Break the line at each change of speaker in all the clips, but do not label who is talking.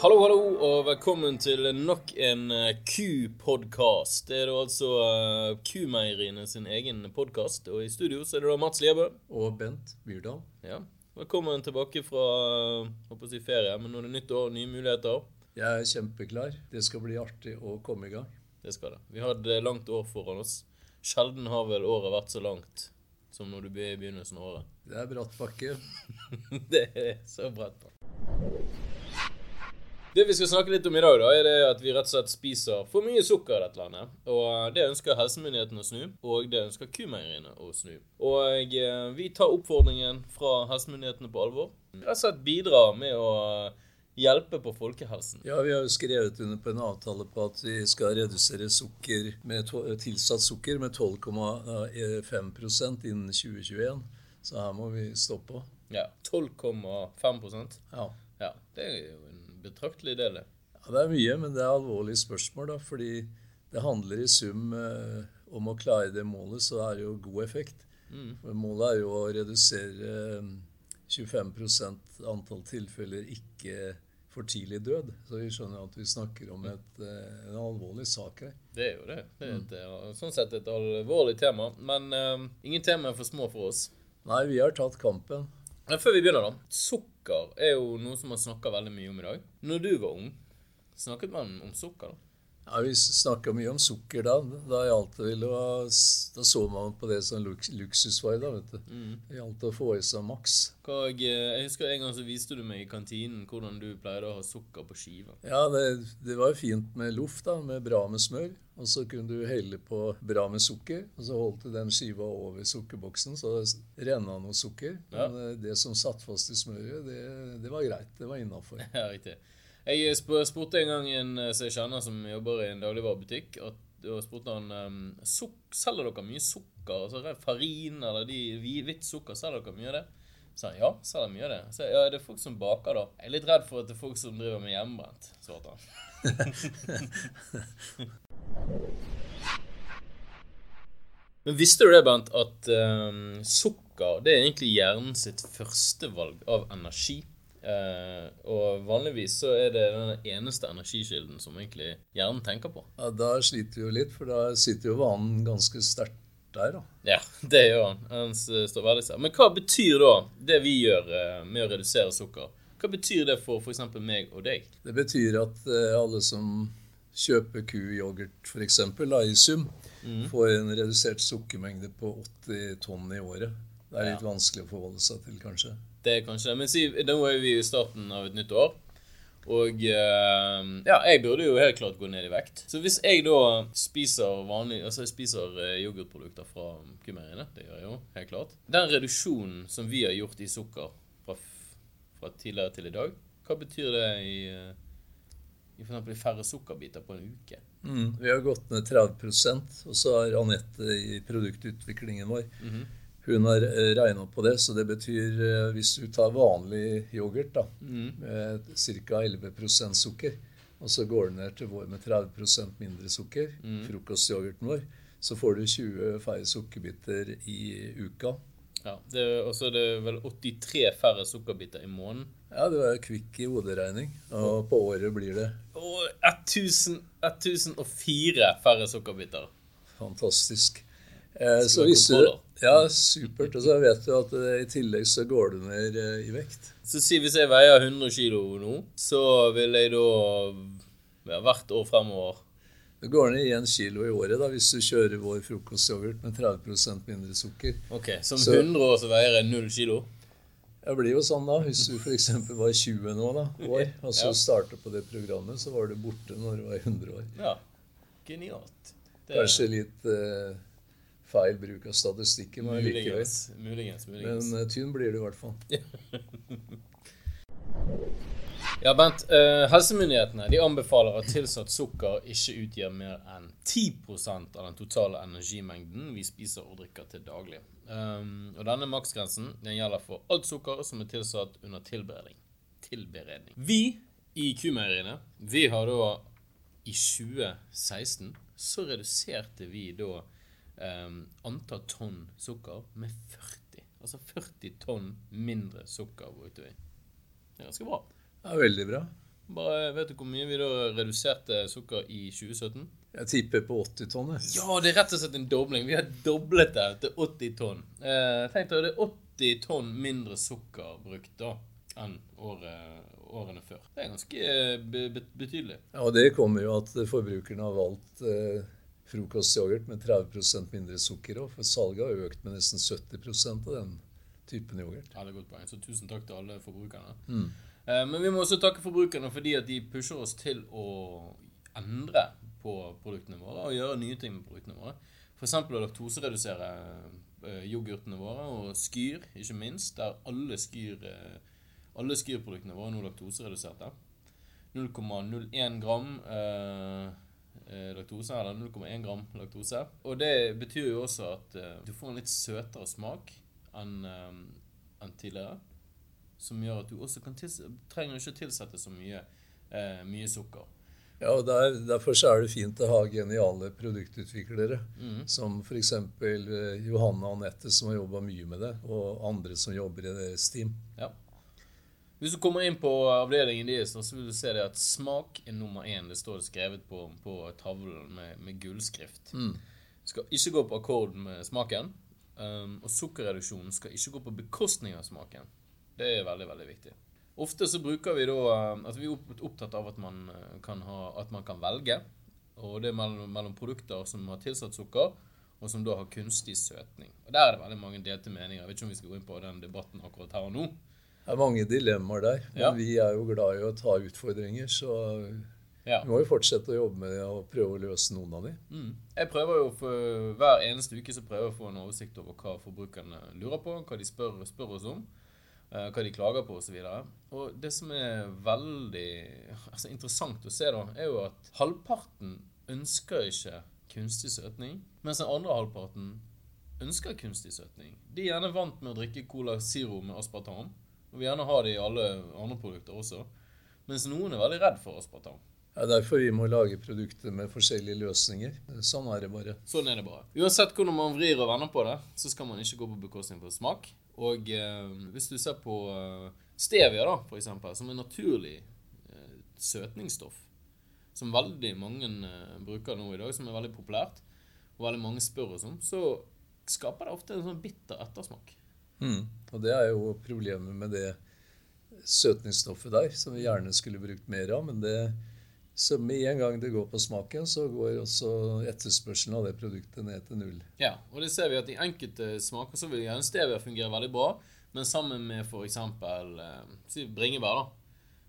Hallo, hallo, og velkommen til nok en eh, Q-podkast. Det er da altså uh, Q-meieriene sin egen podkast, og i studio så er det da Mats Liebø.
Og Bent Myrdal.
Ja. Velkommen tilbake fra håper å si ferie, men nå er det nytt år, nye muligheter.
Jeg er kjempeklar. Det skal bli artig å komme i gang.
Det skal det. Vi har et langt år foran oss. Sjelden har vel året vært så langt som når du blir i begynnelsen av året.
Det er bratt bakke.
det er så bratt. Det vi skal snakke litt om i dag, da, er det at vi rett og slett spiser for mye sukker i dette landet. Og Det ønsker helsemyndighetene å snu, og det ønsker kumeieriene å snu. Og eh, vi tar oppfordringen fra helsemyndighetene på alvor. Rett og slett bidra med å hjelpe på folkehelsen.
Ja, vi har jo skrevet under på en avtale på at vi skal redusere sukker med tilsatt sukker med 12,5% innen 2021. Så her må vi stå på.
Ja. 12,5%
Ja.
ja. Det er jo en betraktelig det.
Ja, det er mye, men det er alvorlige spørsmål, da. Fordi det handler i sum eh, om å klare det målet, så er det jo god effekt. Mm. Målet er jo å redusere eh, 25 antall tilfeller ikke for tidlig død. Så vi skjønner at vi snakker om et, eh, en alvorlig sak her.
Det er jo det. Det er et, mm. sånn sett et alvorlig tema. Men uh, ingen tema er for små for oss.
Nei, vi har tatt kampen.
Før vi begynner, da. Sukker er jo noe som man snakker veldig mye om i dag. Når du var ung, snakket man om sukker? da?
Ja, Vi snakka mye om sukker da. Da, det, da så man på det som luksusvare. da, vet du. Mm. Det gjaldt å få i seg maks.
Jeg, jeg husker En gang så viste du meg i kantinen hvordan du pleide å ha sukker på skiva.
Ja, det, det var fint med loff, da, med bra med smør. Og så kunne du helle på bra med sukker. Og så holdt du den skiva over sukkerboksen, så det renna noe sukker. Ja. Men eh, det som satt fast i smøret, det, det var greit. Det var innafor.
Ja, riktig. Jeg spurte en gang en eh, kjenner som jobber i en dagligvarebutikk, og spurte han um, selger dere mye sukker. Altså Farin eller de, hvitt sukker, selger dere mye av det? Så han ja, selger mye av det. Så ja, det er folk som baker, da. Jeg er litt redd for at det er folk som driver med hjemmebrent, svarte han. Men visste du det, Bent, at um, sukker det er egentlig hjernen sitt førstevalg av energi? Uh, og vanligvis så er det den eneste energikilden som egentlig hjernen tenker på.
Ja, Da sliter vi jo litt, for da sitter jo vanen ganske sterkt der, da.
Ja, det gjør han. Men hva betyr da det vi gjør uh, med å redusere sukker? Hva betyr det for f.eks. meg og deg?
Det betyr at uh, alle som kjøper kuyoghurt f.eks. i sum, mm. får en redusert sukkermengde på 80 tonn i året. Det er litt ja. vanskelig å forholde seg til, kanskje.
Det er kanskje det. Men si, nå er vi i starten av et nytt år. Og uh, ja, jeg burde jo helt klart gå ned i vekt. Så hvis jeg da spiser vanlig, altså jeg spiser uh, yoghurtprodukter fra kumeriene, det gjør jeg jo helt klart Den reduksjonen som vi har gjort i sukker fra, fra tidligere til i dag, hva betyr det i, uh, i f.eks. færre sukkerbiter på en uke?
Mm, vi har gått ned 30% og så har Anette i produktutviklingen vår mm -hmm hun har eh, regna på det, så det betyr eh, hvis du tar vanlig yoghurt da, mm. med ca. 11% sukker, og så går du ned til vår med 30 mindre sukker, mm. frokostyoghurten vår, så får du 20 færre sukkerbiter i uka.
Ja, Og så er det vel 83 færre sukkerbiter i måneden.
Ja, det er kvikk i hoderegning. Og på året blir det
Og 1004 færre sukkerbiter.
Fantastisk. Eh, så hvis du, ja, supert. Og så vet du at eh, i tillegg så går du ned eh, i vekt.
Så si hvis jeg veier 100 kg nå, så vil jeg da ja, hvert år fremover
Det går ned 1 kilo i året da, hvis du kjører vår frokostyoghurt med 30% mindre sukker.
Ok, Som så, 100 år så veier jeg 0 kilo?
Det blir jo sånn, da. Hvis du f.eks. var 20 nå, da, år, og så ja. startet på det programmet, så var du borte når du var 100 år.
Ja, genialt.
Det... Kanskje litt eh, feil bruk av statistikken.
Muligens, muligens,
muligens. Men uh, tynn blir det i hvert fall.
ja, Bent. Uh, helsemyndighetene de anbefaler at tilsatt sukker ikke utgjør mer enn 10% av den totale energimengden vi spiser og drikker til daglig. Um, og Denne maksgrensen den gjelder for alt sukker som er tilsatt under tilberedning. tilberedning. Vi i Kumeieriene vi har da i 2016 så reduserte vi da um, antall tonn sukker med 40. Altså 40 tonn mindre sukker brukte vi. Det er ganske bra.
Ja, veldig bra.
Bare, vet du hvor mye vi da reduserte sukker i 2017?
Jeg tipper på 80 tonn.
Ja, det er rett og slett en dobling. Vi har doblet det til 80 tonn. Eh, tenk deg, det er 80 tonn mindre sukker brukt da enn året, årene før. Det er ganske eh, be be betydelig.
Ja, og Det kommer jo at forbrukerne har valgt eh, frokostyoghurt med 30% mindre sukker òg. For salget har økt med nesten 70% av den typen yoghurt.
Ja, det er godt poeng. Så tusen takk til alle forbrukerne. Mm. men vi må også takke forbrukerne fordi at de pusher oss til å endre på produktene våre og gjøre nye ting med produktene våre. F.eks. å laktoseredusere eh, yoghurtene våre og Skyr, ikke minst, der alle Skyr eh, alle Skyr-produktene våre er nå laktosereduserte. 0,01 gram eh, eh, laktose, eller 0,1 gram laktose. Og det betyr jo også at eh, du får en litt søtere smak enn en tidligere. Som gjør at du også kan trenger ikke tilsette så mye, eh, mye sukker.
Ja, og der, Derfor så er det fint å ha geniale produktutviklere,
mm.
som f.eks. Eh, Johanne Anette, som har jobba mye med det, og andre som jobber i deres team.
Ja. Hvis du kommer inn på avdelingen deres, så vil du se det at smak er nummer én. Det står skrevet på, på tavlen med, med gullskrift. Skal ikke gå på akkord med smaken. Um, og sukkerreduksjonen skal ikke gå på bekostning av smaken. Det er veldig, veldig viktig. Ofte så bruker vi da um, at vi er opptatt av at man uh, kan, ha, at man kan velge. Og det er mellom, mellom produkter som har tilsatt sukker, og som da har kunstig søtning. Og Der er det veldig mange delte meninger. Jeg vet ikke om vi skal gå inn på den debatten akkurat her og nå.
Det er mange dilemmaer der, men
Ja.
vi er jo glad i å ta utfordringer, så
Ja.
vi må jo fortsette å jobbe med det og prøve å løse noen av de.
Mm. Jeg prøver jo for, Hver eneste uke så prøver jeg å få en oversikt over hva forbrukerne lurer på, hva de spør, spør oss om, eh, hva de klager på osv. Og, og det som er veldig altså, interessant å se, da, er jo at halvparten ønsker ikke kunstig søtning, mens den andre halvparten ønsker kunstig søtning. De er gjerne vant med å drikke Cola Zero med aspartam, og vil gjerne ha det i alle andre produkter også. Mens noen er veldig redd for aspartam.
Det er derfor vi må lage produkter med forskjellige løsninger. Sånn er det bare.
Sånn er det bare. Uansett hvordan man vrir og vender på det, så skal man ikke gå på bekostning for smak. Og eh, hvis du ser på eh, stevia, da, for eksempel, som er naturlig eh, søtningsstoff, som veldig mange eh, bruker nå i dag, som er veldig populært, og veldig mange spør oss om, så skaper det ofte en sånn bitter ettersmak.
Mm. Og det er jo problemet med det søtningsstoffet der, som vi gjerne skulle brukt mer av. Men det, så med en gang det går på smaken, så går også etterspørselen av det produktet ned til null.
Ja, og det ser vi at i enkelte smaker så vil gjerne stevia fungere veldig bra, men sammen med f.eks. Eh, bringebær, da,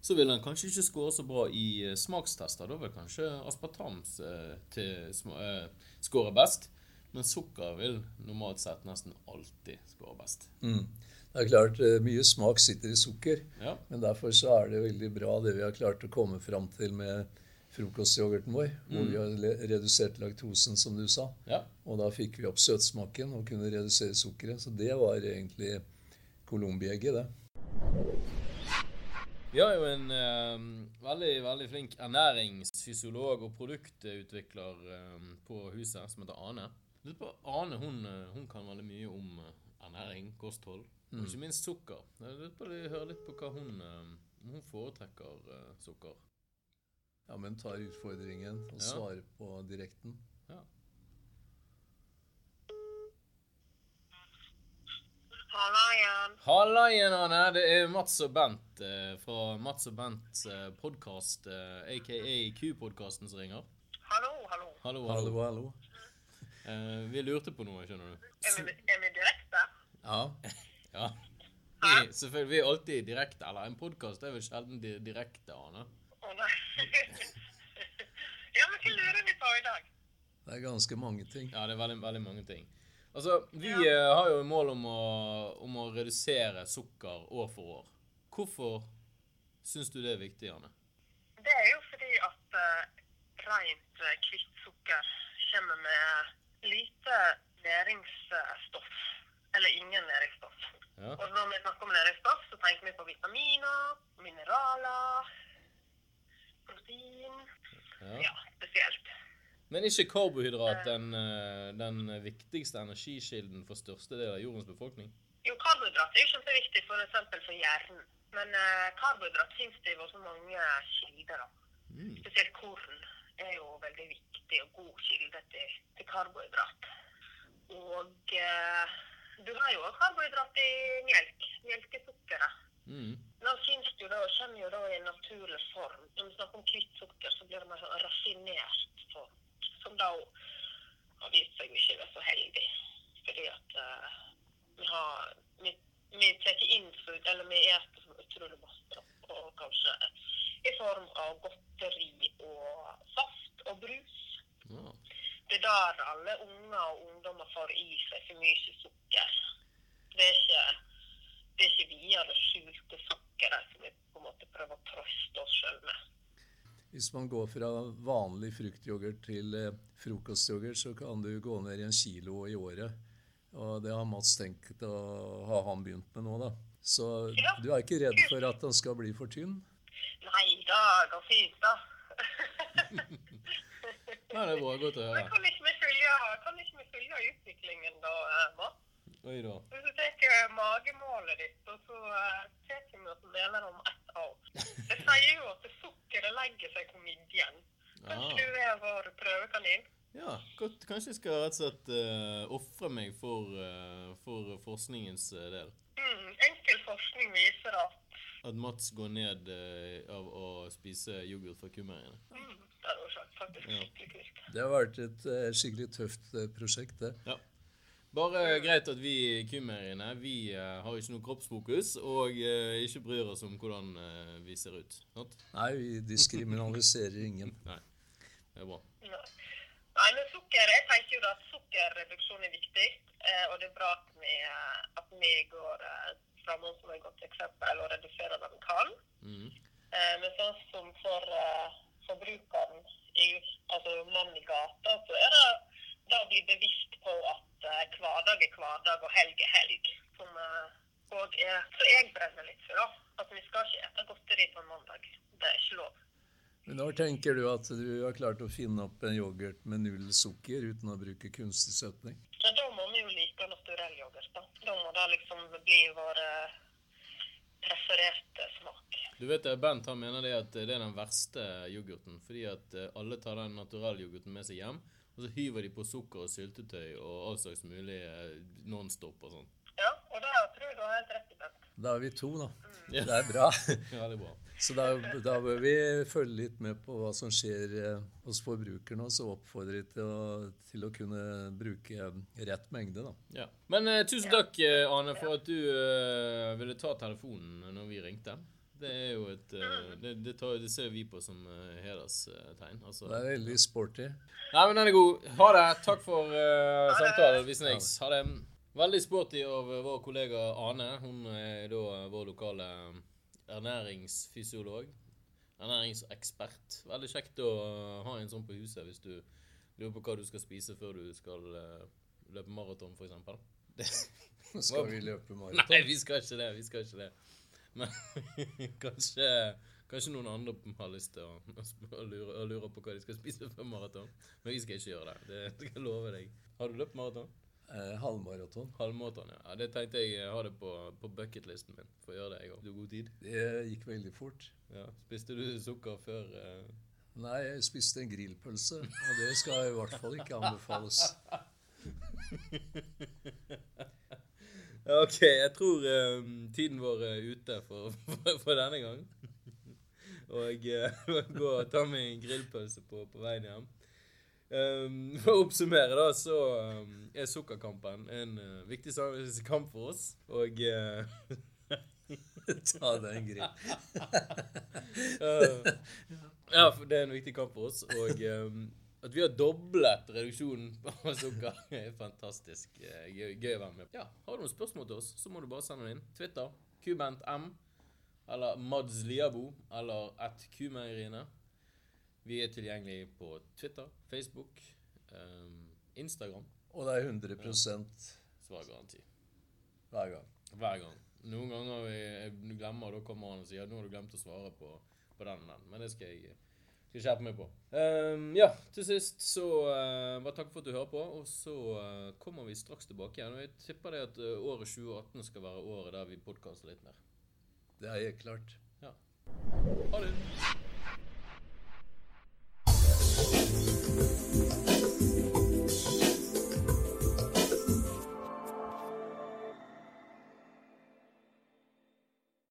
så vil den kanskje ikke score så bra i eh, smakstester. Da vil kanskje aspartam eh, eh, score best, men sukker vil normalt sett nesten alltid skåre best.
Mm. Det er klart, eh, mye smak sitter i sukker,
Ja,
men derfor så er det veldig bra det vi har klart å komme fram til med frokostyoghurten vår, hvor vi har redusert laktosen, som du sa.
ja.
Og da fikk vi opp søtsmaken og kunne redusere sukkeret. Så det var egentlig colombiegget, det.
Vi har jo en eh, veldig veldig flink ernæringsfysiolog og produktutvikler eh, på huset som heter Ane. Ane hun, eh, hun kan veldig mye om eh, ernæring, kosthold og ikke minst sukker. Jeg lurer på å høre litt på hva hun, eh, om hun foretrekker sukker.
Ja, men tar utfordringen og
Ja.
svarer på direkten.
Ja.
Halla igjen.
Halla igjen, Ane. Det er Mats og Bent eh, fra Mats og Bents eh, podkast, eh, aka Q-podkasten, som ringer.
Hallo, hallo.
Hallo,
Hallo,
hallo.
hallo.
Eh, vi lurte på noe, skjønner du.
Er vi, er vi direkte?
Ja.
Ja. Vi, selvfølgelig, vi er alltid direkte. Eller en podkast er vel sjelden direkte, Ane.
Å nei. ja, men hva lurer vi på i dag?
Det er ganske mange ting.
Ja, det er veldig, veldig mange ting. Altså, Vi eh, har jo mål om å, om å redusere sukker år for år. Hvorfor syns du det er viktig, Ane?
Det er jo fordi at uh, rent uh, hvitt sukker kommer med lite næringsstoff. Eller ingen næringsstoff.
Ja.
Og når vi snakker om næringsstoff, så tenker vi på vitaminer, mineraler, protein.
Ja.
Ja, spesielt.
Men ikke karbohydrat den, eh, den viktigste energikilden for største del av jordens befolkning?
Jo, karbohydrat er jo kjempeviktig for eksempel for hjernen. Men uh, karbohydrat finnes det i så mange kilder. da.
Mm.
Spesielt korn er jo veldig viktig og god kilde til, til karbohydrat. Og eh, du har jo også karbohydrat i melk. Melkesukkeret.
Mm.
Nå finnes det jo da, kommer jo da i en naturlig form. Når vi snakker om hvitt sukker, så blir det mer sånn raffinert form. Som da har vist seg ikke være så heldig. Fordi at eh, vi har Vi, vi tar inn food, eller vi spiser utrolig masse. Og kanskje i form av godteri og saft og brus. Det er der alle unger og ungdommer får i seg for mye sukker. Det er ikke, det er ikke via det skjulte sukkeret som vi på en måte prøver å trøste oss sjøl med.
Hvis man går fra vanlig fruktyoghurt til eh, frokostyoghurt, så kan du gå ned i en kilo i året. Og det har Mats tenkt å ha han begynt med nå, da. Så
Ja.
du er ikke redd for at den skal bli for tynn?
Nei da, det går fint, da.
ja, det er bra. Godt å
Men
høre.
kan ikke vi følge, kan ikke vi følge utviklingen, da, eh, Mats?
Oi da.
Hvis du tar magemålet ditt, og så uh, tar vi oss og deler om ett år. Det sier jo at sukkeret legger seg på midjen. Kanskje du er vår prøvekanin?
Ja, godt. Kanskje jeg skal rett og slett uh, ofre meg for, uh, for forskningens eh, del.
Mm, enkel forskning viser at
At Mats går ned uh, av å spise yoghurt fra kumeieriene.
mm, faktisk
Ja.
skikkelig kult.
Det har vært et eh, skikkelig tøft eh, prosjekt, det.
Ja. Bare greit at vi i kumeieriene vi uh, har ikke noe kroppsfokus og uh, ikke bryr oss om hvordan uh, vi ser ut. Not?
Nei, vi diskriminaliserer ingen.
Nei, det er bra.
Nei. Nei, men sukker, jeg tenker jo da at sukkerreduksjon er viktig, eh, og det er bra at vi, at vi går eh, fram som et godt eksempel og reduserer det vi kan.
Mm.
Eh, men sånn som for forbrukeren, i, altså mannen i gata, så er det da å bli bevisst på at eh, hverdag er hverdag og helg er helg. Som eh, og er, så jeg brenner litt for, da. At vi skal ikke ete godteri på en mandag. Det er ikke lov.
Men når tenker du at du har klart å finne opp en yoghurt med null sukker uten å bruke kunstig søtning?
Ja, da må vi jo like naturell yoghurt, da. Da må det liksom bli vår eh, prefererte smak.
Du vet Bent han mener det at det er den verste yoghurten. Fordi at eh, alle tar den naturalyoghurten med seg hjem, og så hyver de på sukker og syltetøy og all slags mulig eh, nonstop og sånn.
Ja, og det tror jeg du har helt rett i, Bent.
Da er vi to, da.
Mm.
Det er bra.
Ja, det er bra.
Så da, da bør vi følge litt med på hva som skjer eh, hos forbrukerne, og så oppfordre til å, til å kunne bruke eh, rett mengde, da.
Ja. Men eh, tusen takk, eh, Ane, for at du eh, ville ta telefonen når vi ringte. Det er jo et eh, det, det, tar, det ser vi på som uh, hederstegn. Altså.
Det er veldig sporty.
Nei, men den er god. Ha det. Takk for uh, samtalen. Vi snakkes. Ha det. Veldig sporty av vår kollega Ane. Hun er da vår lokale ernæringsfysiolog. Ernæringsekspert. Veldig kjekt å ha en sånn på huset hvis du lurer på hva du skal spise før du skal løpe maraton, f.eks.
Skal vi løpe maraton?
Nei, vi skal ikke det. Vi skal ikke det. Men kanskje, kanskje noen andre har lyst til å, å, lure, å lure på hva de skal spise før maraton. Men vi skal ikke gjøre det. Det skal jeg love deg. Har du løpt maraton?
Eh, halvmaraton.
Halvmaraton, ja. ja. Det tenkte jeg å ha det på, på bucketlisten min. For å gjøre det, jeg òg. Du har god tid?
Det gikk veldig fort.
Ja. Spiste du sukker før eh...
Nei, jeg spiste en grillpølse, og det skal i hvert fall ikke anbefales.
OK, jeg tror eh, tiden vår er ute for, for, for denne gang. Og uh, gå og ta meg en grillpølse på, på veien hjem. Um, for å oppsummere, da, så um, er Sukkerkampen en uh, viktig kamp for oss. Og uh,
Ta deg en grill.
uh, Ja, for det er en viktig kamp for oss. Og um, at vi har doblet reduksjonen på sukker, er fantastisk uh, gøy, gøy å være med. Ja, Har du noen spørsmål til oss, så må du bare sende det inn. Twitter. kubentm, Eller Mads Liabo. Eller at Kumeieriene. Vi er tilgjengelige på Twitter, Facebook, um, Instagram.
Og det er 100%
Svargaranti.
hver gang.
Hver gang. Noen ganger vi jeg glemmer, og da kommer han og sier nå har du glemt å svare på, på den og den. Men det skal jeg skal skjerpe meg på. Um, ja, til sist så uh, bare takk for at du hører på. Og så uh, kommer vi straks tilbake igjen. Og jeg tipper det at uh, året 2018 skal være året der vi podkaster litt mer.
Det er helt klart.
Ja. Ha det.